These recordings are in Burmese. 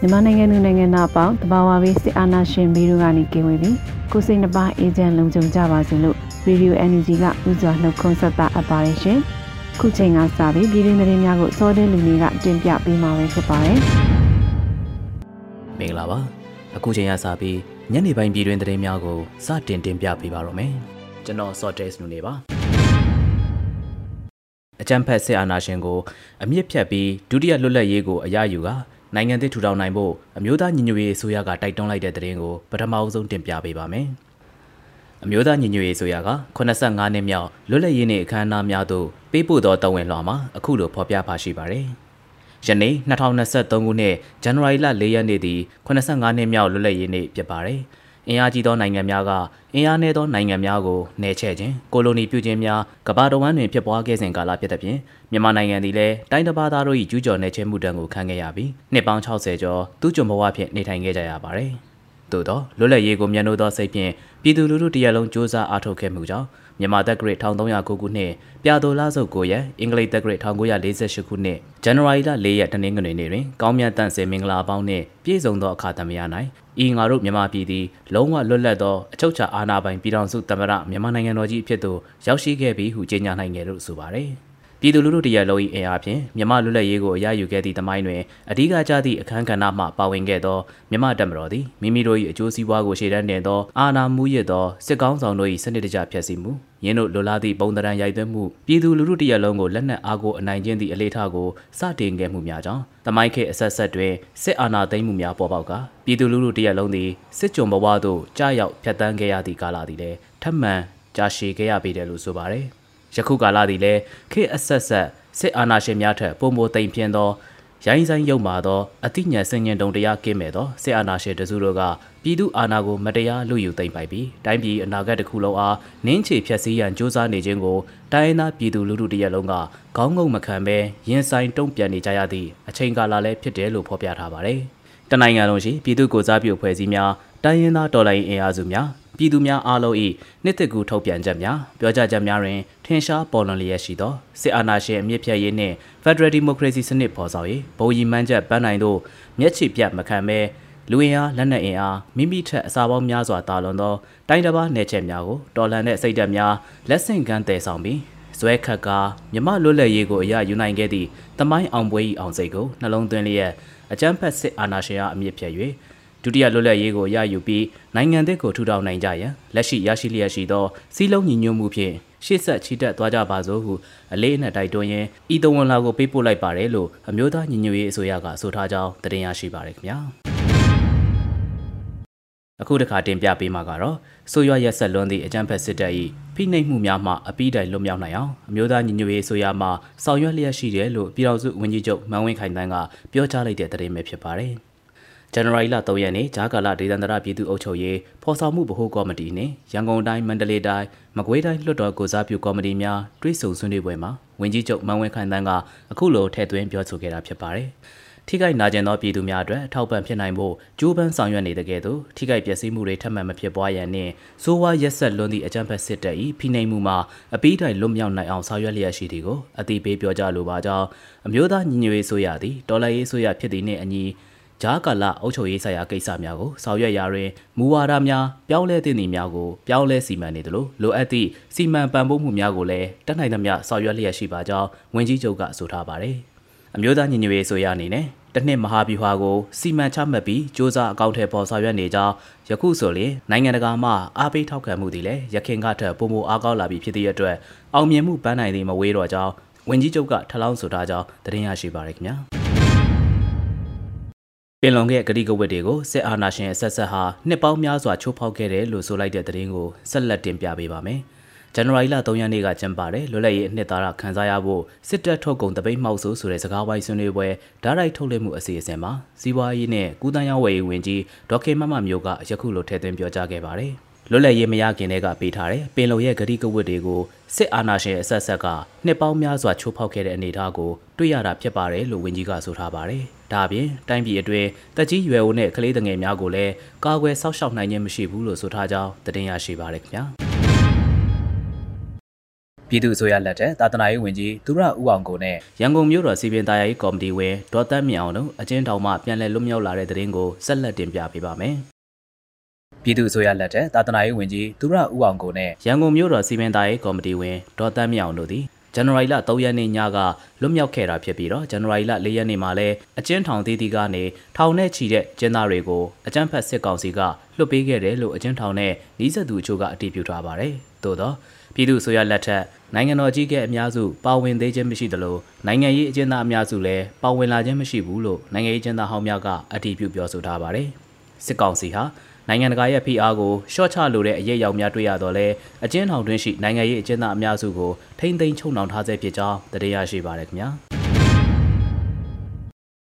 မြန်မာနိုင်ငံသူနိုင်ငံသားအပေါင်းတဘာဝဘေးစစ်အာဏာရှင်ဘီတို့ကနေကင်းဝေးပြီးကိုစိတ်နှပါအေဂျင့်လုံခြုံကြပါစေလို့ Radio NUG ကဥစွာနှုတ်ခွန်းဆက်တာအပ်ပါတယ်ရှင်။ခုချိန်ကစပြီးပြည်တွင်းသတင်းများကိုစောတဲ့လူတွေကတင်ပြပေးမှာပဲဖြစ်ပါတယ်။မင်္ဂလာပါ။အခုချိန်ကစပြီးညနေပိုင်းပြည်တွင်းသတင်းများကိုစတင်တင်ပြပေးပါရမယ်။ကျွန်တော် Sortes နူနေပါ။ အကြံဖက်စစ်အာဏာရှင်ကိုအမြင့်ဖြတ်ပြီးဒုတိယလွတ်လပ်ရေးကိုအရယူကနိုင်ငံသစ်ထူထောင်နိုင်ဖို့အမျိုးသားညီညွတ်ရေးအစိုးရကတိုက်တွန်းလိုက်တဲ့သတင်းကိုပထမအဆုံးတင်ပြပေးပါမယ်။အမျိုးသားညီညွတ်ရေးအစိုးရက85နှစ်မြောက်လွတ်လပ်ရေးနေ့အခမ်းအနားများသို့ပေးပို့သောတဝန်လွှာမှာအခုလိုဖော်ပြပါရှိပါတယ်။ယနေ့2023ခုနှစ်ဇန်နဝါရီလ4ရက်နေ့သည်85နှစ်မြောက်လွတ်လပ်ရေးနေ့ဖြစ်ပါတယ်။ အင်အားကြီးသောနိုင်ငံများကအင်အားနည်းသောနိုင်ငံများကိုနှဲချဲ့ခြင်းကိုလိုနီပြုခြင်းများကမ္ဘာတော်ဝန်တွင်ဖြစ်ပွားခဲ့စဉ်ကာလဖြစ်သဖြင့်မြန်မာနိုင်ငံသည်လည်းတိုင်းတစ်ပါးသားတို့၏ကျူးကျော်နှဲချဲ့မှုတံကိုခံခဲ့ရပြီးနှစ်ပေါင်း60ကျော်သူ့ကျွန်ဘဝဖြင့်နေထိုင်ခဲ့ကြရပါတယ်။သို့သောလွတ်လပ်ရေးကိုမြန်လို့သောစိတ်ဖြင့်ပြည်သူလူထုတရက်လုံးစ조사အားထုတ်ခဲ့မှုကြောင့် မြန်မာတက်ဂရစ်1309ခုနှစ်ပြာတော်လာစုပ်9ရက်အင်္ဂလိပ်တက်ဂရစ်1948ခုနှစ်ဇန်နဝါရီလ4ရက်တနင်္ဂနွေနေ့တွင်ကောင်းမြတ်တန့်စင်မင်္ဂလာပေါင်းနှင့်ပြည့်စုံသောအခါသမယ၌ဤငါတို့မြန်မာပြည်သည်လုံးဝလွတ်လပ်သောအချုပ်အခြာအာဏာပိုင်ပြည်ထောင်စုသမ္မတမြန်မာနိုင်ငံတော်ကြီးအဖြစ်သို့ရောက်ရှိခဲ့ပြီဟုကြေညာနိုင်ခဲ့လို့ဆိုပါတယ်။ ပြည်သူလူထုတရလုံး၏အင်အားဖြင့်မြမလွတ်လပ်ရေးကိုအရယူခဲ့သည့်တမိုင်းတွင်အဓိကကျသည့်အခမ်းကဏ္ဍမှပါဝင်ခဲ့သောမြမတပ်မတော်သည်မိမိတို့၏အကျိုးစီးပွားကိုရှေ့တန်းတင်သောအာဏာမူရစ်သောစစ်ကောင်းဆောင်တို့၏စနစ်တကျဖျက်ဆီးမှုရင်းတို့လိုလားသည့်ပုံတရံရိုက်သွင်းမှုပြည်သူလူထုတရလုံးကိုလက်နက်အားကိုအနိုင်ကျင့်သည့်အလေးထားကိုစတင်ခဲ့မှုများကြောင့်တမိုင်းခေတ်အဆက်ဆက်တွင်စစ်အာဏာသိမ်းမှုများပေါ်ပေါက်ကပြည်သူလူထုတရလုံးသည်စစ်ကြုံဘဝသို့ကြာရောက်ဖျက်ဆီးခဲ့ရသည့်ကာလသည်လည်းထပ်မံကြာရှည်ခဲ့ရပေတယ်လို့ဆိုပါတယ် ယခုကာလသည်လည်းခေတ်အဆက်ဆက်စစ်အာဏာရှင်များထက်ပုံမိုသိမ့်ပြင်းသောရိုင်းဆိုင်ရုပ်မာသောအသိဉာဏ်စင်ញင်တုံတရားကင်းမဲ့သောစစ်အာဏာရှင်တစုတို့ကပြည်သူအာဏာကိုမတရားလူယူသိမ့်ပိုက်ပြီးတိုင်းပြည်အနာဂတ်တစ်ခုလုံးအားနင်းချေဖျက်ဆီးရန်စ조사နေခြင်းကိုတိုင်းရင်းသားပြည်သူလူထုတရက်လုံးကခေါင်းငုံမခံဘဲရင်ဆိုင်တုံ့ပြန်နေကြရသည့်အချိန်ကာလလည်းဖြစ်တယ်လို့ဖော်ပြထားပါတယ်။တနိုင်ငံလုံးရှိပြည်သူ့ကိုစားပြုဖွဲ့စည်းများတိုင်းရင်းသားတော်လှန်ရေးအင်အားစုများ ပြည်သူများအားလုံး၏နှစ်သက်ကူထုတ်ပြန်ချက်များပြောကြားချက်များတွင်ထင်ရှားပေါ်လွန်လျက်ရှိသောစစ်အာဏာရှင်အမြင့်ဖြတ်ရေးနှင့် Federal Democracy စနစ်ပေါ်ဆောင်ရေးဗိုလ်ကြီးမှန်းချက်ပန်းနိုင်တို့မျက်ခြေပြတ်မခံဘဲလူအင်အားလက်နက်အင်အားမိမိထက်အစာပေါင်းများစွာတာလွန်သောတိုင်းတစ်ပါးနယ်ချက်များကိုတော်လှန်တဲ့စိတ်ဓာတ်များလက်ဆင့်ကမ်းတည်ဆောင်ပြီးဇွဲခတ်ကာမြမလွတ်လပ်ရေးကိုအရယူနိုင်ခဲ့သည့်တမိုင်းအောင်ပွဲ၏အောင်စိတ်ကိုနှလုံးသွင်းလျက်အကြမ်းဖက်စစ်အာဏာရှင်အားအမြင့်ဖြတ်၍ ဒုတိယလွတ်လပ်ရေးကိုရယူပြီးနိုင်ငံသစ်ကိုထူထောင်နိုင်ကြရန်လက်ရှိရရှိလျက်ရှိသောစီးလုံးညီညွတ်မှုဖြင့်ရှေ့ဆက်ချီတက်သွားကြပါစို့ဟုအလေးအနက်တိုက်တွန်းရင်းဤတဝန်လာကိုပေးပို့လိုက်ပါတယ်လို့အမျိုးသားညီညွတ်ရေးအစိုးရကဆိုထားကြောင်းတင်ရရှိပါရခင်ဗျာအခုတစ်ခါတင်ပြပေးမှာကတော့ဆိုရွရက်ဆက်လွန်းသည့်အကြမ်းဖက်စစ်တပ်၏ဖိနှိပ်မှုများမှအပိတိုင်လွတ်မြောက်နိုင်အောင်အမျိုးသားညီညွတ်ရေးအစိုးရမှဆောင်ရွက်လျက်ရှိတယ်လို့ပြည်ထောင်စုဝန်ကြီးချုပ်မန်ဝင်းခိုင်တန်းကပြောကြားလိုက်တဲ့သတင်းပဲဖြစ်ပါတယ်။ ဇန်နဝါရီလ3ရက်နေ့ဂျာကာလာဒေသန္တရပြည်သူ့အုပ်ချုပ်ရေးဖော်ဆောင်မှုဗဟိုကော်မတီနှင့်ရန်ကုန်တိုင်းမန္တလေးတိုင်းမကွေးတိုင်းလွှတ်တော်ကိုစားပြုကော်မတီများတွဲဆုံဆွေးနွေးပွဲမှာဝန်ကြီးချုပ်မန်ဝင်းခိုင်တန်းကအခုလိုထည့်သွင်းပြောဆိုခဲ့တာဖြစ်ပါတယ်။ထိခိုက်နာကျင်သောပြည်သူများအတွက်ထောက်ပံ့ဖြစ်နိုင်ဖို့ကြိုးပမ်းဆောင်ရွက်နေတဲ့ကဲ့သို့ထိခိုက်ပျက်စီးမှုတွေထပ်မံမဖြစ်ပွားရန်နှင့်စိုးဝါရက်ဆက်လွန်သည့်အကြမ်းဖက်စစ်တပ်၏ဖိနှိပ်မှုမှာအပိတိုင်လွတ်မြောက်နိုင်အောင်ဆောင်ရွက်လျက်ရှိသည်ကိုအတိပေးပြောကြားလိုပါကြောင်းအမျိုးသားညီညွတ်ရေးဆိုရသည်တော်လှန်ရေးဆိုရဖြစ်သည်နှင့်အညီ ဂျားကာလအုပ်ချုပ်ရေးဆိုင်ရာကိစ္စများကိုဆောင်ရွက်ရာတွင်မူဝါဒများပြောင်းလဲသင့်သည့်များကိုပြောင်းလဲစီမံနေသလိုလိုအပ်သည့်စီမံပံ့ပိုးမှုများကိုလည်းတက်နိုင်သမျှဆောင်ရွက်လျက်ရှိပါကြောင်းဝန်ကြီးချုပ်ကဆိုထားပါတယ်။အမျိုးသားညီညွတ်ရေးဆိုရအနေနဲ့တနှစ်မဟာဗျူဟာကိုစီမံချမှတ်ပြီးစ조사အကောင့်ထဲပေါ်ဆောင်ရွက်နေကြောင်းယခုဆိုရင်နိုင်ငံတကာမှအားပေးထောက်ခံမှုတွေလည်းရခင်ကထက်ပိုမိုအားကောင်းလာပြီဖြစ်သည့်အတွက်အောင်မြင်မှုပန်းနိုင်သည်မဝေးတော့ကြောင်းဝန်ကြီးချုပ်ကထလောင်းဆိုထားကြောင်းသတင်းရရှိပါရခင်ဗျာ ပင်လုံရဲ့ဂတိကဝတ်တွေကိုစစ်အာဏာရှင်အဆက်ဆက်ဟာနှစ်ပေါင်းများစွာချိုးဖောက်ခဲ့တယ်လို့ဆိုလိုက်တဲ့သတင်းကိုဆက်လက်တင်ပြပေးပါမယ်။ဇန်နဝါရီလ3ရက်နေ့ကကျင်းပတဲ့လွတ်လပ်ရေးအနှစ်သာရခန်းစားရဖို့စစ်တပ်ထုတ်ကုန်တပိတ်မှောက်ဆိုဆိုတဲ့စကားဝိုင်းဆွေးနွေးပွဲဓာတ်ရိုက်ထုတ်လွှင့်မှုအစီအစဉ်မှာစီးပွားရေးနဲ့ကုသရေးဝယ်ရေးဝန်ကြီးဒေါက်ခင်မမမျိုးကယခုလိုထည့်သွင်းပြောကြားခဲ့ပါတယ်။ လွတ်လပ်ရေးမရခင်တည်းကပေးထားတဲ့ပင်လုံရဲ့ဂတိကဝတ်တွေကိုစစ်အာဏာရှင်အဆက်ဆက်ကနှစ်ပေါင်းများစွာချိုးဖောက်ခဲ့တဲ့အနေအထားကိုတွေ့ရတာဖြစ်ပါတယ်လို့ဝန်ကြီးကဆိုထားပါတယ်။ဒါအပြင်တိုင်းပြည်အတွင်းတက်ကြီးရွယ်အိုနဲ့ကလေးငယ်များကိုလည်းကာကွယ်စောင့်ရှောက်နိုင်ခြင်းမရှိဘူးလို့ဆိုထားကြောင်းတင်ရရှိပါရခင်ဗျာ။ပြည်သူ့အစိုးရလက်ထက်သာသနာရေးဝန်ကြီးသူရဦးအောင်ကိုနဲ့ရန်ကုန်မြို့တော်စီပင်သားရေးကော်မတီဝင်ဒေါ်သက်မြောင်တို့အကျဉ်းထောင်မှပြန်လည်လွတ်မြောက်လာတဲ့တဲ့ရင်ကိုဆက်လက်တင်ပြပေးပါမယ်။ ပြည်သူ့အစိုးရလက်ထက်သာသနာရေးဝန်ကြီးသူရဦးအောင်ကိုနဲ့ရန်ကုန်မြို့တော်စီပင်သားရေးကော်မတီဝင်ဒေါ်သက်မြောင်တို့သည်ဇန်နဝါရီလ3ရက်နေ့ညကလွတ်မြောက်ခဲ့တာဖြစ်ပြီးတော့ဇန်နဝါရီလ4ရက်နေ့မှာလည်းအကျဉ်းထောင်သေးသေးကနေထောင်နဲ့ချီတဲ့ကျင်းသားတွေကိုအကြမ်းဖက်စစ်ကောင်စီကလွှတ်ပေးခဲ့တယ်လို့အကျဉ်းထောင်နဲ့နှီးဆက်သူအချို့ကအတည်ပြုထားပါတယ်။သို့သောပြည်သူ့ဆိုရလက်ထက်နိုင်ငံတော်ကြီးကအများစုပါဝင်သေးခြင်းမရှိသလိုနိုင်ငံရေးအကျဉ်းသားအများစုလည်းပါဝင်လာခြင်းမရှိဘူးလို့နိုင်ငံရေးအကျဉ်းသားဟောင်းများကအတည်ပြုပြောဆိုထားပါတယ်။စစ်ကောင်စီဟာ နိုင်ငံတကာရဲ့ဖိအားကိုရှော့ချလိုတဲ့အရေးရောက်များတွေ့ရတော့လဲအကျဉ်းထောင်တွင်းရှိနိုင်ငံရေးအကျဉ်းသားအများစုကိုထိမ့်သိမ်းချုပ်နှောင်ထားဆဲဖြစ်ကြောင်းသိရရှိပါရခင်ဗျာ။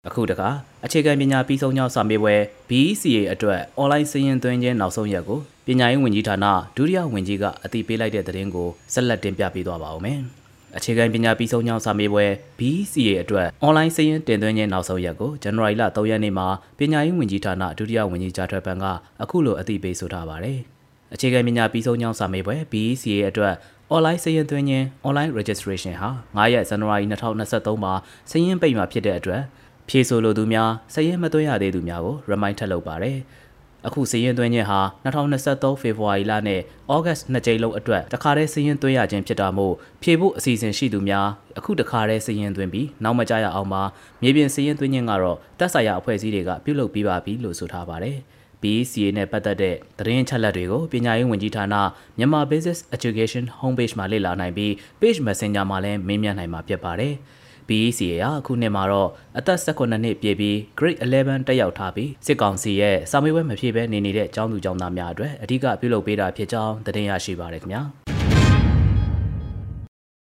အခုတခါအခြေခံပညာပြီးဆုံးကြောင်းစာမေးပွဲ BECA အတွက်အွန်လိုင်းစည်ရင်သွင်းခြင်းနောက်ဆုံးရက်ကိုပညာရေးဝန်ကြီးဌာနဒုတိယဝန်ကြီးကအသိပေးလိုက်တဲ့သတင်းကိုဆက်လက်တင်ပြပေးသွားပါဦးမယ်။ အခြေခံပညာပြီးဆုံးကြောင်းစာမေးပွဲ BECA အတွက်အွန်လိုင်းစည်ရင်တင်သွင်းခြင်းနောက်ဆုံးရက်ကိုဇန်နဝါရီလ3ရက်နေ့မှာပညာရေးဝန်ကြီးဌာနဒုတိယဝန်ကြီးဂျာထွယ်ပန်ကအခုလိုအသိပေးဆိုထားပါတယ်။အခြေခံပညာပြီးဆုံးကြောင်းစာမေးပွဲ BECA အတွက် online စည်ရင်သွင်းခြင်း online registration ဟာ9ရက်ဇန်နဝါရီ2023မှာစည်ရင်ပိတ်မှာဖြစ်တဲ့အတွက်ဖြေဆိုလိုသူများစည်ရင်မသွင်းရသေးသူများကို remind ထပ်လုပ်ပါတယ်။ အခုစီရင်သွင်းခြင်းဟာ2023ဖေဖော်ဝါရီလနဲ့ဩဂတ်နှစ်ကြိမ်လုံးအတွက်တခါတည်းစီရင်သွင်းရခြင်းဖြစ်တာမို့ဖြေဖို့အစီအစဉ်ရှိသူများအခုတခါတည်းစီရင်သွင်းပြီးနောက်မကြရအောင်ပါမြေပြင်စီရင်သွင်းခြင်းကတော့တက်ဆိုင်ရာအဖွဲ့အစည်းတွေကပြုလုပ်ပြီးပါပြီလို့ဆိုထားပါတယ်။ BCA နဲ့ပတ်သက်တဲ့သတင်းချက်လက်တွေကိုပညာရေးဝန်ကြီးဌာနမြန်မာ Business Education Homepage မှာလေ့လာနိုင်ပြီး Page Messenger မှာလည်းမေးမြန်းနိုင်မှာဖြစ်ပါတယ်။ BECA ကအခုနှစ်မှာတော့အသက်18နှစ်ပြည့်ပြီး Grade 11တက်ရောက်ထားပြီးစစ်ကောင်စီရဲ့စာမေးပွဲမဖြေဘဲနေနေတဲ့ကျောင်းသူကျောင်းသားများအတွက်အဓိကပြုလုပ်ပေးတာဖြစ်ကြောင်းသတင်းရရှိပါရခင်ဗျာ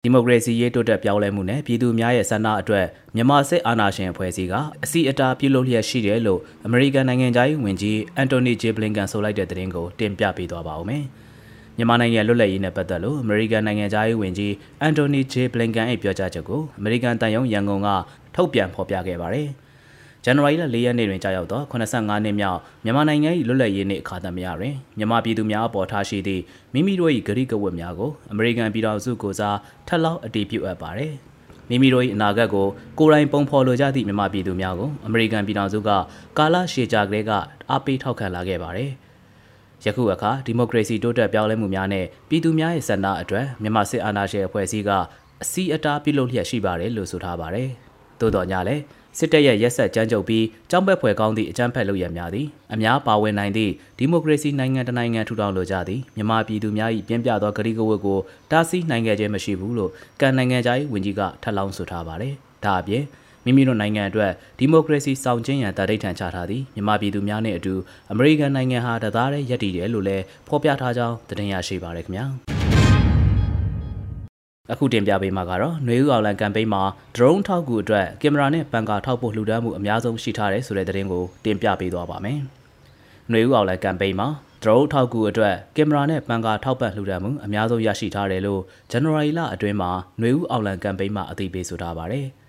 ဒီမိုကရေစီရေးတိုးတက်ပြောင်းလဲမှုနဲ့ပြည်သူများရဲ့ဆန္ဒအတွက်မြန်မာစစ်အာဏာရှင်အဖွဲ့အစည်းကအစီအတာပြုလုပ်လျက်ရှိတယ်လို့အမေရိကန်နိုင်ငံသားဝန်ကြီးအန်တိုနီဂျေဘလင်ကန်ဆိုလိုက်တဲ့သတင်းကိုတင်ပြပေးသွားပါဦးမယ်။ မြန်မာနိုင်ငံလွတ်လပ်ရေးနဲ့ပတ်သက်လို့အမေရိကန်နိုင်ငံသားရေးဝန်ကြီးအန်တိုနီဂျေဘလင်ကန်ရဲ့ပြောကြားချက်ကိုအမေရိကန်တန်ယုံရန်ကုန်ကထုတ်ပြန်ဖော်ပြခဲ့ပါတယ်။ဇန်နဝါရီလ၄ရက်နေ့တွင်ကြာရောက်သော85နှစ်မြောက်မြန်မာနိုင်ငံ၏လွတ်လပ်ရေးနေ့အခါသမယတွင်မြန်မာပြည်သူများအပေါ်ထားရှိသည့်မိမိတို့၏ဂရိကဝတ်များကိုအမေရိကန်ပြည်ထောင်စုကိုစားထပ်လောင်းအတည်ပြုအပ်ပါတယ်။မိမိတို့၏အနာဂတ်ကိုကိုယ်တိုင်ပုံဖော်လိုကြသည့်မြန်မာပြည်သူများကိုအမေရိကန်ပြည်ထောင်စုကကာလရှည်ကြာကလေးကအားပေးထောက်ခံလာခဲ့ပါတယ်။ ယခုအခါဒီမိုကရေစီတိုးတက်ပြောင်းလဲမှုများနဲ့ပြည်သူများရဲ့ဆန္ဒအတွက်မြန်မာစစ်အာဏာရှင်အဖွဲ့အစည်းကအစီအတားပြုလုပ်လျက်ရှိပါတယ်လို့ဆိုထားပါတယ်။သို့တော်ညလည်းစစ်တပ်ရဲ့ရက်ဆက်ကြမ်းကြုတ်ပြီးကြောင်းဘက်ဖွယ်ကောင်းသည့်အကြမ်းဖက်လုပ်ရများသည်အများပါဝင်နိုင်သည့်ဒီမိုကရေစီနိုင်ငံတနိုင်ငံထူထောင်လိုကြသည်မြန်မာပြည်သူများ၏ပြင်းပြသောဂရိကဝတ်ကိုတားဆီးနိုင်ခဲ့ခြင်းမရှိဘူးလို့ကန်နိုင်ငံသား၏ဝန်ကြီးကထပ်လောင်းဆိုထားပါတယ်။ဒါအပြင် မိမိတို့နိုင်ငံအတွက်ဒီမိုကရေစီဆောင်ကျဉ်းရန်တဒိဋ္ဌန်ချထားသည်မြန်မာပြည်သူများနဲ့အတူအမေရိကန်နိုင်ငံဟာတသားတည်းယက်တည်တယ်လို့လည်းဖော်ပြထားကြောင်းတင်ပြရှိပါရခင်ဗျာအခုတင်ပြပေးမှာကတော့နှွေဦးအောင်လန်ကမ်ပိန်းမှာ drone ထောက်ကူအတွက်ကင်မရာနဲ့ပန်ကာထောက်ဖို့လှူဒါန်းမှုအများဆုံးရှိထားတယ်ဆိုတဲ့သတင်းကိုတင်ပြပေးသွားပါမယ်။နှွေဦးအောင်လန်ကမ်ပိန်းမှာ drone ထောက်ကူအတွက်ကင်မရာနဲ့ပန်ကာထောက်ပံ့လှူဒါန်းမှုအများဆုံးရရှိထားတယ်လို့ဇန်နဝါရီလအတွင်းမှာနှွေဦးအောင်လန်ကမ်ပိန်းမှာအသိပေးဆိုထားပါဗျ။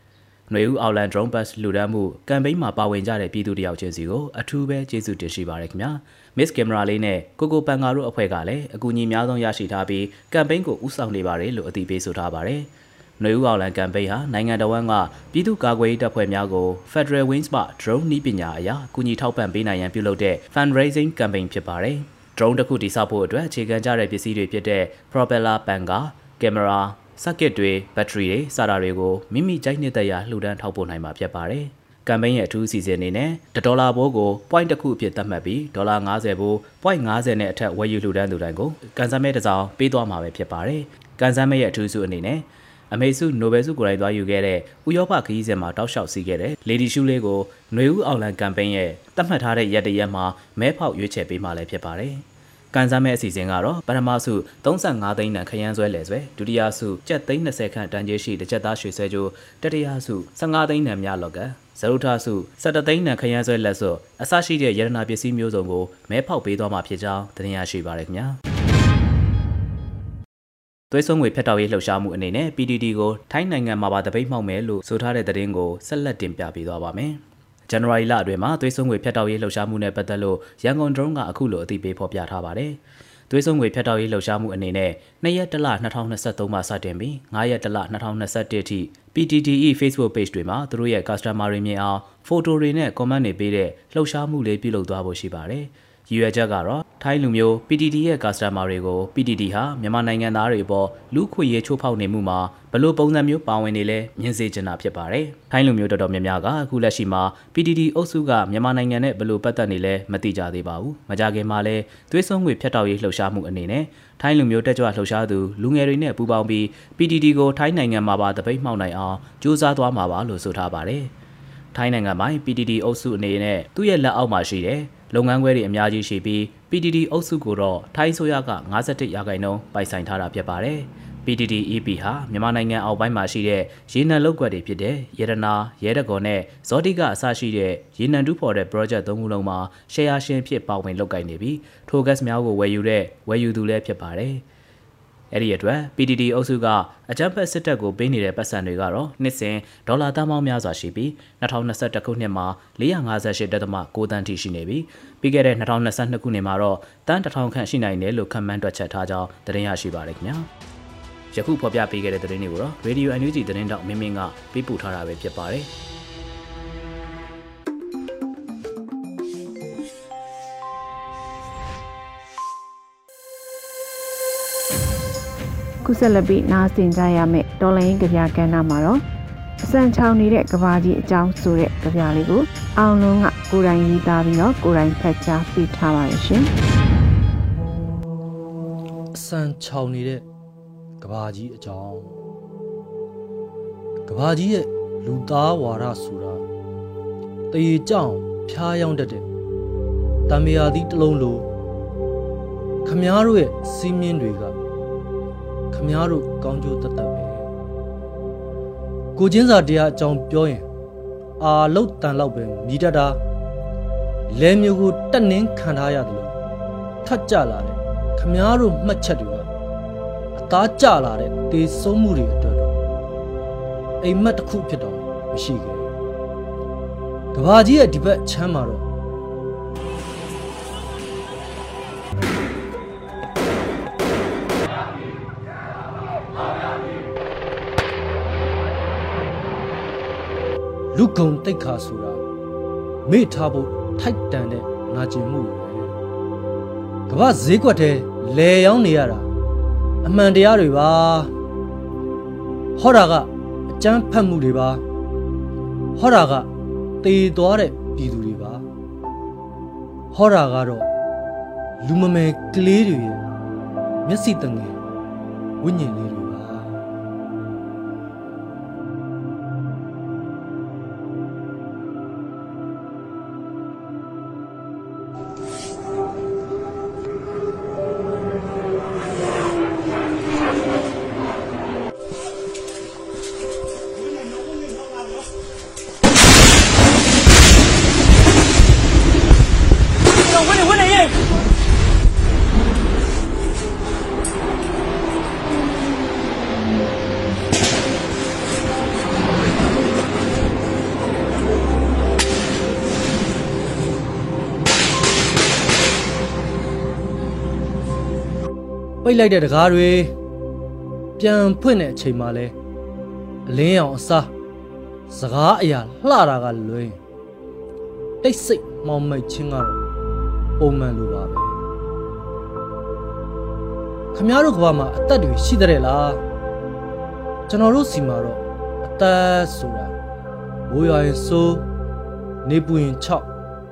ຫນွေဦးအော်လန် drone bus လူဒန်းမှုကမ်ပိန်းမှာပါဝင်ကြတဲ့ပြည်သူတယောက်ချင်းစီကိုအထူးပဲကျေးဇူးတင်ရှိပါရခင်ဗျာ Miss Camera လေးနဲ့ကိုကိုပန်ကာတို့အဖွဲ့ကလည်းအကူအညီများဆုံးရရှိထားပြီးကမ်ပိန်းကိုဦးဆောင်နေပါတယ်လို့အသိပေးဆိုထားပါတယ်နွေဦးအောင်လန်ကမ်ပိန်းဟာနိုင်ငံတော်ဝန်ကပြည်သူ့ကာကွယ်ရေးတပ်ဖွဲ့များကို Federal Wings မှ drone နည်းပညာအရာကူညီထောက်ပံ့ပေးနိုင်ရန်ပြုလုပ်တဲ့ fundraising campaign ဖြစ်ပါတယ်။ drone တစ်ခုတိစောက်ဖို့အတွက်အခြေခံကြတဲ့ပစ္စည်းတွေဖြစ်တဲ့ propeller ပန်ကာ camera စက်ကစ်တွေဘက်ထရီတွေစတာတွေကိုမိမိကြိုက်နှစ်သက်ရာလှူဒန်းထောက်ပို့နိုင်မှာဖြစ်ပါတယ်။ကမ်ပိန်းရဲ့အထူးအစီအစဉ်အနေနဲ့ဒေါ်လာဘိုးကို point တစ်ခုအဖြစ်သတ်မှတ်ပြီးဒေါ်လာ90ဘိုး point 50နဲ့အထက်ဝယ်ယူလှူဒန်းသူတိုင်းကိုကန်ဆယ်မဲတစ်စောင်ပေးသွားမှာပဲဖြစ်ပါတယ်။ကန်ဆယ်မဲရဲ့အထူးစုအနေနဲ့အမေစုနိုဘယ်စုကိုယ်တိုင်သွားယူခဲ့တဲ့ဥရောပခရီးစဉ်မှာတောက်လျှောက်စီးခဲ့တဲ့လေဒီရှူးလေးကိုຫນွေဦးအောင်လန်ကမ်ပိန်းရဲ့တတ်မှတ်ထားတဲ့ရက်တရက်မှာမဲဖောက်ရွေးချယ်ပေးမှလည်းဖြစ်ပါတယ်။ ကန်စားမဲ့အစီအစဉ်ကတော့ပထမဆု35သိန်းတန်ခရမ်းဆွဲလဲဆွဲဒုတိယဆုကျပ်သိန်း20ခန့်တန်ကျေးရှိတစ်ချက်သားရွှေဆွဲကြိုးတတိယဆု15သိန်းတန်များလောက်ကဇရုထဆု17သိန်းတန်ခရမ်းဆွဲလက်စွပ်အစရှိတဲ့ရတနာပစ္စည်းမျိုးစုံကိုမဲဖောက်ပေးသွားမှာဖြစ်ကြောင်းတင်ပြရရှိပါရခင်ဗျာသွေးစွန်ငွေဖက်တောက်ရေးလှုပ်ရှားမှုအနေနဲ့ PDD ကိုထိုင်းနိုင်ငံမှာပါတပိတ်မှောက်မယ်လို့ဆိုထားတဲ့သတင်းကိုဆက်လက်တင်ပြပေးသွားပါမယ်။ ဇန်နဝါရီလအတွင်းမှာသွေးစွန်ငွေဖက်တောက်ရေးလှုပ်ရှားမှုနဲ့ပတ်သက်လို့ရန်ကုန်ဒရုန်းကအခုလိုအသိပေးဖော်ပြထားပါတယ်။သွေးစွန်ငွေဖြတ်တောက်ရေးလှုပ်ရှားမှုအနေနဲ့2ရက်တလ2023မှာစတင်ပြီး9ရက်တလ2021အထိ PTTE Facebook page တွေမှာသူတို့ရဲ့ customer တွေမြင်အောင် photo တွေနဲ့ comment တွေပေးတဲ့လှုပ်ရှားမှုလေးပြုလုပ်သွားဖို့ရှိပါတယ်။ ရည်ရွယ်ချက်ကတော့ထိုင်းလူမျိုး PTT ရဲ့ customer တွေကို PTT ဟာမြန်မာနိုင်ငံသားတွေပေါ်လူခွေရေးချိုးဖောက်နေမှုမှာဘလို့ပုံစံမျိုးပါဝင်နေလဲမြင်စေချင်တာဖြစ်ပါတယ်။ထိုင်းလူမျိုးတော်တော်များများကအခုလက်ရှိမှာ PTT အုပ်စုကမြန်မာနိုင်ငံနဲ့ဘလို့ပတ်သက်နေလဲမသိကြသေးပါဘူး။မကြခင်မှာလဲသွေးစွန်းငွေဖြတ်တောက်ရေးလှုပ်ရှားမှုအနေနဲ့ထိုင်းလူမျိုးတက်ကြွလှုပ်ရှားသူလူငယ်တွေနဲ့ပူးပေါင်းပြီး PTT ကိုထိုင်းနိုင်ငံမှာပါတပိတ်မှောက်နိုင်အောင်ကြိုးစားသွားမှာပါလို့ဆိုထားပါတယ်။ထိုင်းနိုင်ငံမှာ PTT အုပ်စုအနေနဲ့သူ့ရဲ့လက်အောက်မှာရှိတဲ့ လုပ်ငန်းခွဲတွေအများကြီးရှိပြီး PTT အုပ်စုကိုတော့ထိုင်းဆိုရက51ရာခိုင်နှုန်းပိုင်ဆိုင်ထားတာဖြစ်ပါတယ်။ PTT EP ဟာမြန်မာနိုင်ငံအောက်ပိုင်းမှာရှိတဲ့ရေနံလောက်ကွက်တွေဖြစ်တဲ့ရတနာရဲတကော်နဲ့ဇောတိကအစရှိတဲ့ရေနံတူးဖော်တဲ့ project သုံးခုလုံးမှာ share ရှင်ဖြစ်ပါဝင်လုပ်ကိုင်နေပြီး ထို gas များကိုဝယ်ယူတဲ့ဝယ်ယူသူလည်းဖြစ်ပါတယ်။ အဲ့ဒီအတွက် PDD အုပ်စုကအကြမ်းဖက်စစ်တပ်ကိုပေးနေတဲ့ပတ်စံတွေကတော့နှစ်စဉ်ဒေါ်လာတန်ပေါင်းများစွာရှိပြီး2021ခုနှစ်မှာ458.6တန်းထိရှိနေပြီးပြီးခဲ့တဲ့2022ခုနှစ်မှာတော့တန်း1000ခန့်ရှိနိုင်တယ်လို့ခန့်မှန်းတွက်ချက်ထားကြောင်းသတင်းရရှိပါရခင်ဗျာယခုဖော်ပြပေးခဲ့တဲ့သတင်းတွေကိုတော့ Radio NUG သတင်းတောက်မင်းမင်းကပေးပို့ထားတာပဲဖြစ်ပါတယ် ခုဆက်လက်ပြီးနားဆင်ကြရမယ့်တော်လိုင်းကြပြကဏ္ဍမှာတော့အစံချောင်းနေတဲ့ကဘာကြီးအကြောင်းဆိုတဲ့ကြပြလေးကိုအောင်လုံးကကိုယ်တိုင်ရေးသားပြီးတော့ကိုယ်တိုင်ဖတ်ကြားပေးထားပါရရှင်အစံချောင်းနေတဲ့ကဘာကြီးအကြောင်းကဘာကြီးရဲ့လူသားဝါဒဆိုတာတရေကြောင်ဖျားယောင်းတတ်တဲ့တံမြာသီးတစ်လုံးလိုခမားတို့ရဲ့စီးမြင့်တွေက ခမားတို့ကောင်းကျိုးတတ်တတ်ပဲကိုချင်းစာတရားအကြောင်းပြောရင် အာလောက်တန်လောက်ပဲမြည်တတ်တာလဲမျိုးကိုတက်နှင်းခံထားရတယ်လို့ထတ်ကြလာတယ်ခမားတို့မှတ်ချက်တွေကအသားကြလာတဲ့တေဆုံးမှုတွေအတွက်တော့အိမ်မက်တစ်ခုဖြစ်တော့မရှိခဲ့ကဘာကြီးရဲ့ဒီဘက်ချမ်းမှာတော့ လူကုံတိတ်ခါဆိုတာမေ့ထားဖို့ထိုက်တန်တဲ့နာကျင်မှုပဲကမ္ဘာဈေးကွက်ထဲလဲရောင်းနေရတာအမှန်တရားတွေပါဟောတာကအကျမ်းဖတ်မှုတွေပါဟောတာကတေသွားတဲ့ပြည်သူတွေပါဟောတာကတော့လူမမယ်ကလေးတွေရဲ့မျက်စိတငယ်ဝိညာဉ်လေး ပိတ်လိုက်တဲ့တကားတွေပြန်ဖွင့်တဲ့အချိန်မှာလဲအလင်းရောင်အစားစကားအရာလှတာကလွင်တိတ်ဆိတ်မောင်မိတ်ချင်းကတော့ပုံမှန်လိုပါပဲခမရတို့ကဘာမှာအသက်တွေရှိတဲ့လားကျွန်တော်တို့စီမှာတော့အသက်ဆိုတာမိုးရွာရင်စိုးနေပူရင်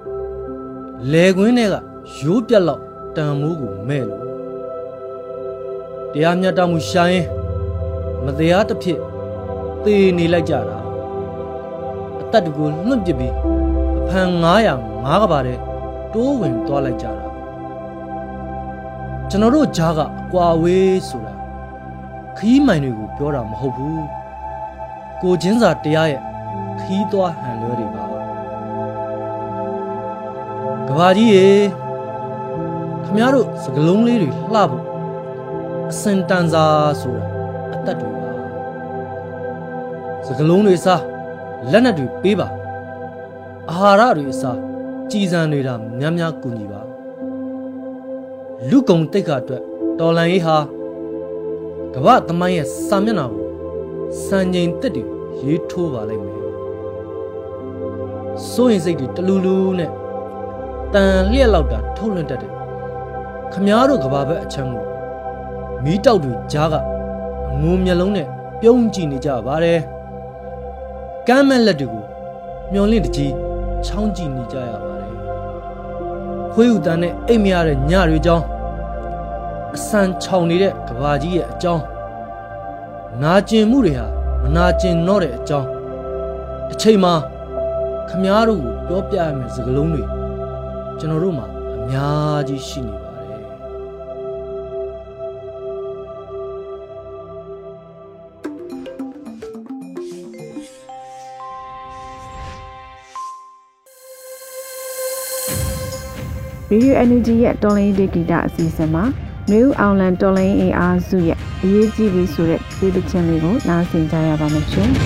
6လဲကွင်းတွေကရိုးပြက်လောက်တန်မိုးကိုမဲ့လို့ တရားမျှတမှုရှာရင်မတရားတစ်ဖြစ်သေနေလိုက်ကြတာအသက်တကူလွန့်ပစ်ပြီးအဖန်900 9ကပါတဲ့တိုးဝင်သွားလိုက်ကြတာကျွန်တော်တို့ဂျားကအကွာဝေးဆိုတာခီးမိုင်တွေကိုပြောတာမဟုတ်ဘူးကိုချင်းစာတရားရဲ့ခီးသွားဟန်လွဲတွေပါကဘာကြီးရေခမရတို့စကလုံးလေးတွေလှဖို့ အစင်တန်စာဆိုတာအသက်တွေပါစကလုံးတွေစားလက်နက်တွေပေးပါအာဟာရတွေအစားကြည်စံတွေဒါများများကူညီပါလူကုံတိတ်ခအတွက်တော်လန်ရေးဟာကမ္ဘာသမိုင်းရဲ့စာမျက်နှာကိုစံချိန်တက်တွေရေးထိုးပါလိမ့်မယ်စိုးရင်စိတ်တွေတလူလူနဲ့တန်လျက်လောက်တာထုတ်လွှင့်တတ်တယ်ခမားတို့ကဘာဘက်အချမ်းကို မီးတောက်တွေကြားကအငုံမျက်လုံးနဲ့ပြုံးကြည့်နေကြပါတယ်ကမ်းမဲ့လက်တွေကိုမျောလင့်တကြီးချောင်းကြည့်နေကြရပါတယ်ခွေးဥတန်းနဲ့အိတ်မရတဲ့ညတွေကြောင်းအဆန်ချောင်နေတဲ့ကဘာကြီးရဲ့အကြောင်းနာကျင်မှုတွေဟာမနာကျင်တော့တဲ့အကြောင်းတစ်ချိန်မှာခမားတို့ကိုပြောပြရမယ့်စကားလုံးတွေကျွန်တော်တို့မှာအများကြီးရှိနေ Radio Energy ရဲ့တော်လိုင်းဒေဂီတာအစီအစဉ်မှာမြို့အောင်လန်တော်လိုင်းအင်အားစုရဲ့အရေးကြီးပြီးဆိုတဲ့ဒေသချင်းလေးကိုနားဆင်ကြရပါမယ်ရှင်။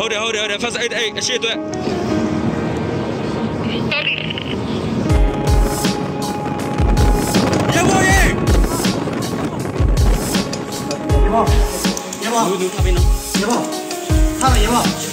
Hold it, hold it, hold it. First aid, aid. Shit, do it. 爷爷爷爷爷爷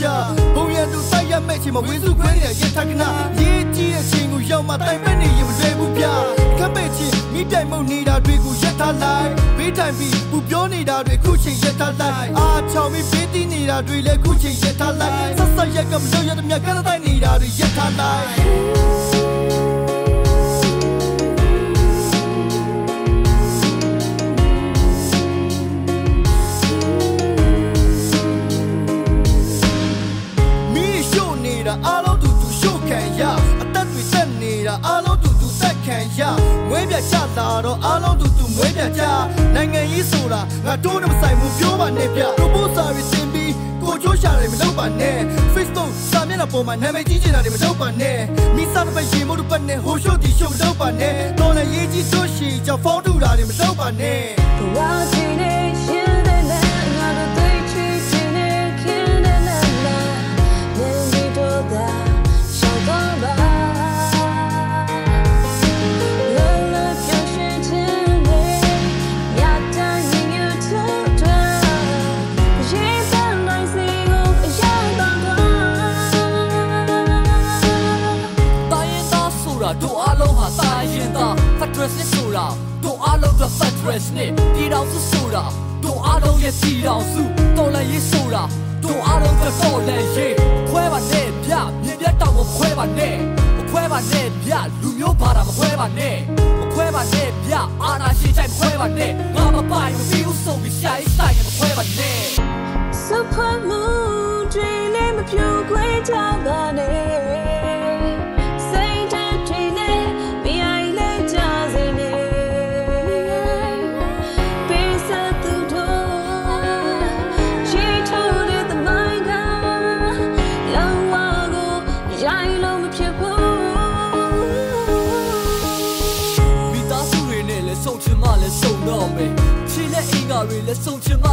ကြဘုံရတူတိုက်ရမဲ့ချိန်မှာဝင်းစုခွဲနေတဲ့ရထကနာရေးကြီးတဲ့ချိန်ကိုရောက်မှတိုင်ပက်နေရင်မလွယ်ဘူးဗျခပ်ပဲ့ချင်းမိပြိုင်မုံနေတာတွေကိုရက်ထားလိုက်ဘေးတိုင်ပြီးပူပြောနေတာတွေခုချိန်ရက်ထားလိုက်အာချောင်ပြီးဘေးတီးနေတာတွေလည်းခုချိန်ရက်ထားလိုက်ဆက်ဆက်ရက်ကမလို့ရတဲ့မြတ်ကတဲ့တိုက်နေတာတွေရက်ထားလိုက် ငါတို့နဲ့မဆိုင်ဘူးပြောပါနဲ့ဗျတို့ပို့စာတွေတင်ပြီးကိုချိုးရှာတယ်မလုပ်ပါနဲ့ Facebook စာမျက်နှာပေါ်မှာနာမည်ကြီးချင်တာတွေမလုပ်ပါနဲ့မိစားတစ်ပတ်ရေမို့တစ်ပတ်နဲ့ဟိုရှို့တီရှို့မလုပ်ပါနဲ့တော်လည်းရေးကြီးတို့ရှိကြောင့်ဖုန်းထူတာတွေမလုပ်ပါနဲ့我对 ရင်သားဆိုတာတို့အားလုံးဟာတိုင်းရင်သားဖက်ဒရယ်စစ်ဆိုတာတို့အားလုံးအတွက်စနစ်ပြည်တော်စုဆိုတာတို့အားလုံးရဲ့ပြည်တော်စုတော်လည်းရေးဆိုတာတို့အားလုံးကတော်လည်းရေးခွဲပါနဲ့ဗျမြေပြတ်တောင်မခွဲပါနဲ့မခွဲပါနဲ့ဗျလူမျိုးဘာသာမခွဲပါနဲ့မခွဲပါနဲ့ဗျအာနာရှိတိုင်းခွဲပါနဲ့ငါမပိုင်မပြီးဘူးဆိုပြီးရှာရေးတိုင်းမခွဲပါနဲ့ So far moon dream မပြူခွေးချပါနဲ့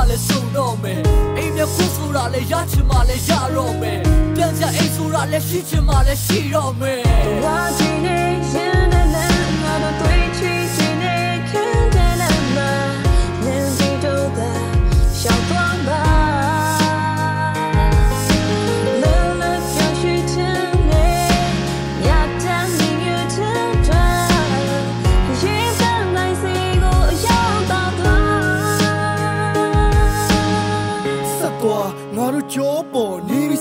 လည်းဆုံချင်မှလည်းဆုံတော့မယ်အိမ်မြခွဆိုတာလည်းရချင်မှလည်းရတော့မယ်ပြန်ကြအိမ်ဆိုတာလည်းရှိချင်မှလည်းရှိတော့မယ်ဝါချင်နေရင်နဲ့ငါတို့တွေ့ချင်ချင်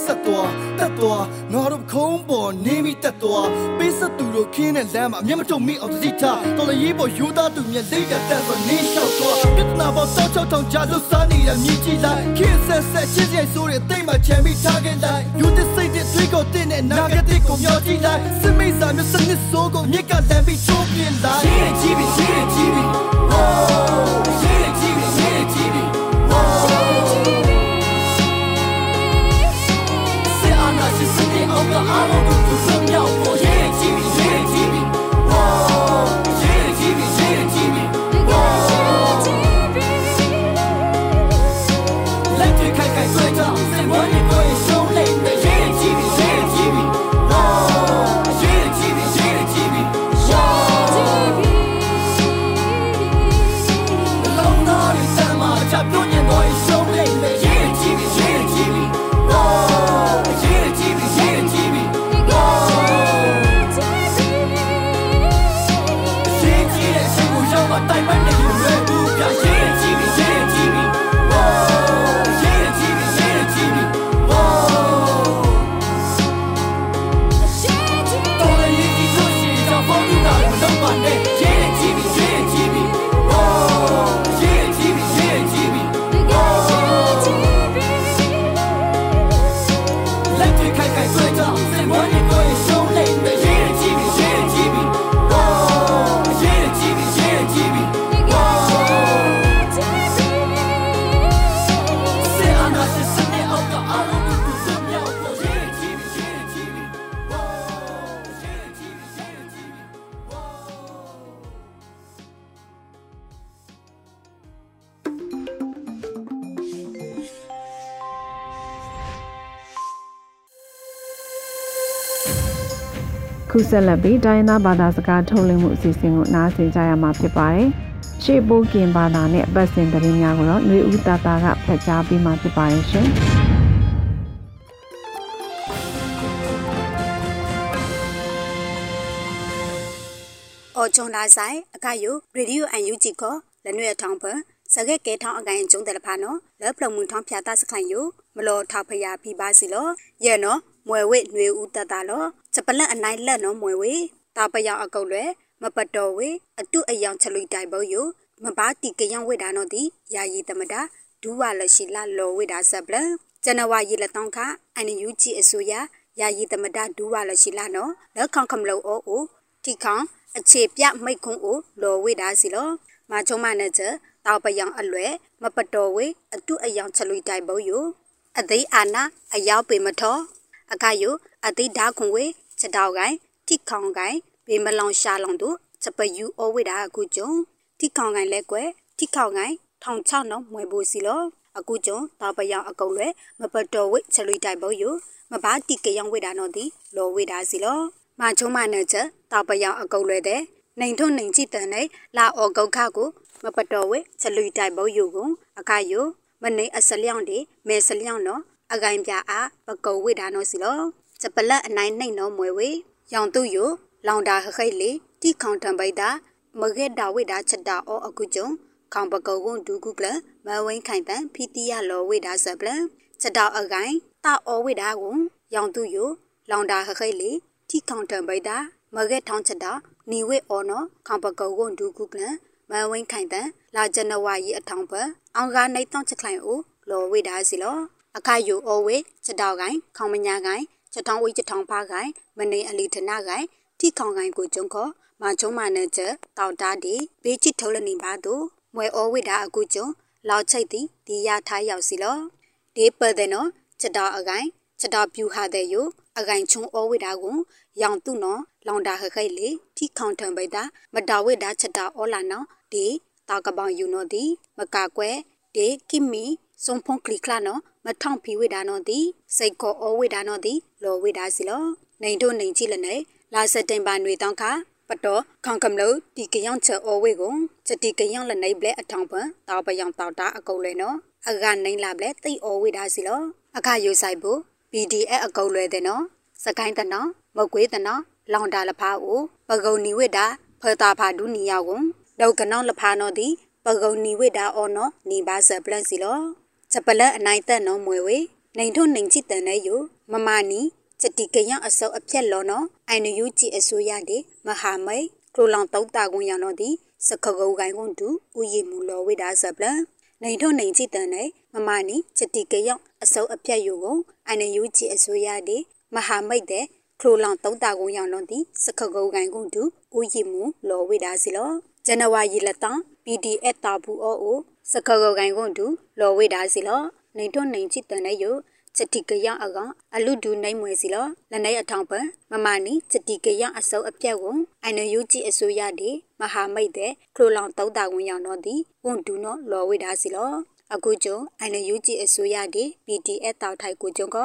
ဆက်သွားတက်သွားငါတို့ခုံးပေါ်နေပြီးတက်သွားပေးဆက်သူတို့ခင်းတဲ့လမ်းမှာမျက်မတုံမိအောင်သတိထားတော်လည်းရေးပေါ်ယူသားသူမျက်လေးကတက်ဆိုနေလျှောက်သွားပြဿနာပေါ်တောက်ချောက်ထောင်ကြလို့စားနေတဲ့မြည်ကြည့်လိုက်ခင်းဆက်ဆက်ချင်းချင်းဆိုတဲ့တိတ်မှချမ်းပြီးထားခဲ့လိုက်ယူတဲ့စိတ်တဲ့တွေးကိုတင်းတဲ့နာဂတိကိုမျောကြည့်လိုက်စစ်မိတ်စာမျိုးစနစ်ဆိုးကိုမြစ်ကတန်ပြီးချိုးပြလိုက်ရေးရကြည့်ပြီးရေးရကြည့်ပြီး Oh ရေး ဆက်လက်ပြီးတိုင်းရင်းသားဘာသာစကားထုတ်လွှင့်မှုအစီအစဉ်ကိုနားဆင်ကြရမှာဖြစ်ပါတယ်ရှေ့ပိုးကင်ဘာသာနဲ့အပတ်စဉ်သတင်းများကိုတော့ຫນွေဦးတာတာကဖတ်ကြားပေးမှာဖြစ်ပါတယ်ရှင်အော်ဂျွန်လာဆိုင်အကယုရေဒီယိုအန်ယူဂျီကိုလနွေထောင်းပစကဲကဲထောင်းအကိုင်ကျုံတယ်ဖာနော်လက်ပလမှုထောင်းဖြာတစခိုင်ယုမလောထောက်ဖယာပြပါစီလောရဲ့နော် မွယ်ဝိຫນွေဦးတတလောချက်ပလက်အနိုင်လက်နော်မွယ်ဝိတာပယောင်အကုတ်လွယ်မပတ်တော်ဝေအတုအယောင်ချလွိတိုင်ဘောယုမဘာတီကယံဝိဒါနော်တီယာယီတမတာဒူဝါလရှိလာလောဝိဒါဆပ်လဇန်နဝါရီလတောင်းခအန်ယူဂျီအစိုးရယာယီတမတာဒူဝါလရှိလာနော်လက်ခေါခမလောအိုအိုတီခေါအခြေပြမိတ်ခွန်းကိုလော်ဝိဒါစီလောမာချုံမနဲ့ချက်တောက်ပယောင်အလွယ်မပတော်ဝေအတုအယောင်ချလွိတိုင်ဘောယုအသိအာနာအရောက်ပေမထော အခါယုအသိဓာခွန်ဝေချက်တောက်ကိုင်တိခေါင်ကိုင်ဘေမလောင်ရှာလောင်တို့ချက်ပယူအဝိဒါအခုကျုံတိခေါင်ကိုင်လဲကွယ်တိခေါင်ကိုင်ထောင်ချောက်နော်မွေဖို့စီလောအခုကျုံတောက်ပယောင်အကုတ်လွယ်မပတော်ဝေချလွိတိုင်ဘောယုမဘာတိကယောင်ဝိဒါနော်ဒီလော်ဝိဒါစီလောမာချုံမနဲ့ချက်တောက်ပယောင်အကုတ်လွယ်တဲ့နိုင်ထွန်းနိုင်ကြည့်တဲ့နဲ့လာအော်ဂုတ်ခကိုမပတော်ဝဲချလူတိုင်ဘောယူကိုအခါယုမနေအစလျောင်းဒီမဲစလျောင်းနော် အကိုင်ပြအားပကုံဝိဒါနော်စီလောစပလက်အနိုင်နှိမ့်နော်မွေဝေရောင်သူယုလောင်တာခခိတ်လေတိခေါန်တံပိတာမခဲ့တာဝိဒါချက်တာအောအခုကျုံခေါင်ပကုတ်ဝန်ဒူကုကလမဝင်းခိုင်ပန်ဖီတီယာလောဝိဒါဆပလချက်တောက်အကိုင်တာအောဝိဒါကိုရောင်သူယိုလောင်တာခခိတ်လီတီခေါင်တံပိတာမဂက်ထောင်းချက်တာနီဝိအော်နော်ခေါင်ပကုတ်ဝန်ဒူကုကလမဝင်းခိုင်ပန်လာဇန်နဝါရီအထောင်ပအောင်ကားနေတောင်းချက်ခိုင်အိုလောဝိဒါစီလော အခါယိုအောဝေချက်တောက်ကိုင်ခေါင်မညာကိုင်ချက်ထောင်းဝိချက်ထောင်းဖားကိုင်မနေအလီထနာကိုင်တီခေါင်ကိုင်ကိုကျုံခေါ်မချုံမနဲ့ချက်တောက်တာဒီဘေးချစ်ထုံးလနေပါတို့မွဲဩဝိဒါအကူကျုံလောက်ချိတ်သည်ဒီရထားရောက်စီလောဒီပတဲ့နော်ချက်တော်အကိုင်ချက်တော်ပြူဟာတဲ့ယိုအကိုင်ချုံဩဝိဒါကိုရောင်သူနော်လောင်တာခခိုက်လေထိခေါန်ထံပိတာမတော်ဝိဒါချက်တော်ဩလာနော်ဒီတောက်ကပောင်ယူနော်ဒီမကကွဲဒီကိမီစုံဖုန်ကလီကလာနော် မထောင်ဖီဝိဒါနော်ဒီစိတ်ကောဩဝိဒါနော်ဒီလောဝိဒါစီလောနေတို့နေကြည့်လနဲ့လာစတင်ပါຫນွေတောင်းခါပတော်ခေါင်ကမလို့ဒီကယောင်ချေအောဝေကိုစတိကယောင်လနေဘလက်အထောင်ပန်တောက်ပယောင်တောက်တာအကုတ်လဲနော်အကနေလာဘလက်တိတ်အောဝေတာစီလောအခယူဆိုင်ဖို့ PDF အကုတ်လွဲတဲ့နော်စကိုင်းတနော်မကွေးတနော်လောင်တာလဖာအိုပဂုံနီဝိတာဖေတာဖာဒူနီယောကိုဒေါကနောလဖာနော်ဒီပဂုံနီဝိတာအော်နော်နီပါဆပလန့်စီလော ချက်ပလက်အနိုင်သက်နော်မွေဝေနိုင်ထုံနိုင်ချစ်တန်တဲ့ယမမနီချက်တီကရအစောအဖြက်လောနော်အိုင်နယူဂျီအစိုးရတဲ့မဟာမိတ်ကလိုလောင်တောက်တာကွန်ရနော်ဒီစခကုတ်ကိုင်းကွန်တူဥယီမူလောဝိဒါဆပလနိုင်ထုံနိုင်ချစ်တန်တဲ့မမနီချက်တီကရအစောအဖြက်ယုကိုအိုင်နယူဂျီအစိုးရတဲ့မဟာမိတ်တဲ့ကလိုလောင်တောက်တာကွန်ရနော်ဒီစခကုတ်ကိုင်းကွန်တူဥယီမူလောဝိဒါစီလောဇန်နဝါရီလက်တန် PDF တာဘူးအို စခကုတ်ကိုင်းကွန်တူလောဝိဒါစီလောနိုင်ထုံနိုင်ချစ်တန်တဲ့ယုချက်တိကရအကအလူဒူနိုင်မွေစီလောလနိုင်အထောင်ပမမနီချက်တိကရအစုံအပြက်ကိုအိုင်နယူကြည့်အစိုးရဒီမဟာမိတ်တဲ့ခလိုလောင်တောက်တာဝင်ရောက်တော့ဒီဝန်ဒူနော်လော်ဝိဒါစီလောအခုကျုံအိုင်နယူကြည့်အစိုးရဒီ PDF တောက်ထိုက်ကိုကျုံက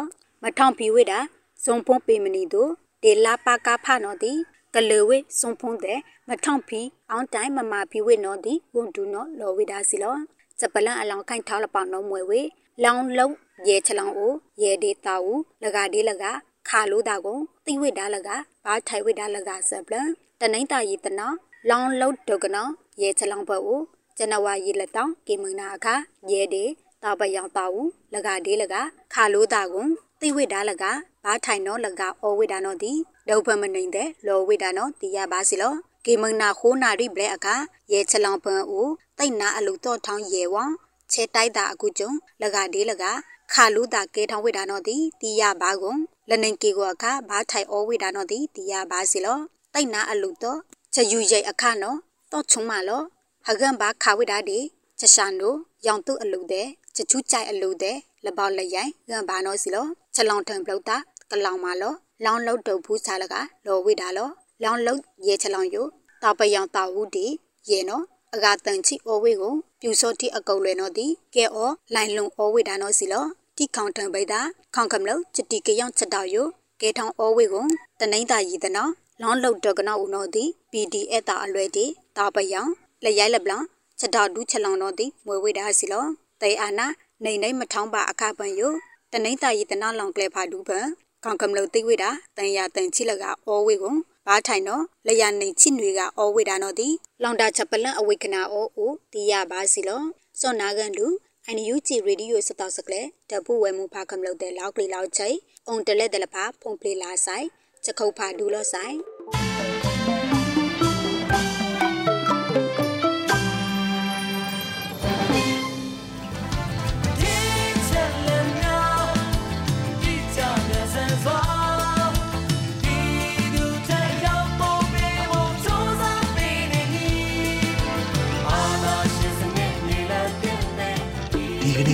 မထောင်ဖီဝိဒါစုံဖုံးပေမနီတို့ဒေလာပါကာဖနော်ဒီ ကလေဝေစုံဖုံးတဲ့မထောင်ဖီအောင်တိုင်းမမဖီဝိနော်ဒီဝန်ဒူနော်လော်ဝိဒါစီလောစပလန်အလောင်းခိုင်ထောက်လပောင်နော်မွေဝေလောင်းလုံးရဲချလောင်အိုရဲဒေတာဝလကဒေလကခါလို့တာကိုတိဝိဒါလကဘာထိုင်ဝိဒါလကဆပလန်တနိုင်တာရီတနာလောင်းလုံးဒုကနာရဲချလောင်ဘအိုဇနဝါရီလက်တောင်ကေမနာအခါရဲဒေတာပယောင်တာဝလကဒေလကခါလို့တာကိုတိဝိဒါလကဘာထိုင်နော်လကအောဝိဒါနော်ဒီ ဒုဖမနိုင်တဲ့လောဝိဒါနော်တီရပါစီလောကေမနာခိုးနာရိဘလက်အခါရဲချလောင်ပန်အိုတိတ်နာအလူတော့ထောင်းရဲဝချဲတိုက်တာအခုကျုံလကဒေးလကခါလူတာကဲထောင်းဝိဒါနော်ဒီတီရပါကုံလနေကေကိုအခါဘာထိုင်ဩဝိဒါနော်ဒီတီရပါစီလောတိတ်နာအလူတော့ချက်ယူရိတ်အခါနော်တော့ချုံမလောဟကန်ဘာခါဝိဒါဒီချက်ရှာနိုရောင်တုအလူတဲ့ချက်ချူးကြိုက်အလူတဲ့လပေါလရိုင်ကန်ဘာနော်စီလောချက်လောင်ထံပလုတ်တာကလောင်မလော လောင်လုတ်တုတ်ဘူးစားလကလောဝိဒါလောလောင်လုတ်ရေချက်လောင်ယိုတာပယောင်တာဝူဒီရေနော်အကတန်ချီအိုဝေကိုပြူစောတိအကုတ်လွယ်နော်ဒီကဲအောလိုင်လုံအိုဝေဒါနော်စီလောတိခေါန်ထံပိတာခေါန်ကမလို့ချတိကယောင်ချက်တော်ယိုကဲထောင်းအိုဝေကိုတနိမ့်တာရည်တနော်လောင်းလုတ်တော့ကနော်ဦးနော်ဒီ PDF တာအလွယ်ဒီတာပယောင်လက်ရိုက်လက်ပလန်ချက်တော်ဒူးချက်လောင်နော်ဒီမွေဝေဒါစီလောတေအာနာနေနေမထောင်းပါအခပန်ယိုတနိမ့်တာရည်တနော်လောင်ကလေဖာဒူးပန် ခေါန်ကမလို့တိဝေတာတန်ရတန်ချိလကအိုဝေကိုဘာထိုင်နော်လျာနေချိနွေကအောဝေတာနော်ဒီလောင်တာချက်ပလန့်အဝေကနာအိုအိုတီရပါစီလောစောနာကန်လူအိုင်ယူဂျီရေဒီယိုစတောက်စကလေတပူဝဲမှုဖာကမလို့တဲ့လောက်ကလေးလောက်ချိအုံတလက်တလဖာဖုန်ပလေလာဆိုင်ချက်ခုတ်ဖာဒူလောဆိုင်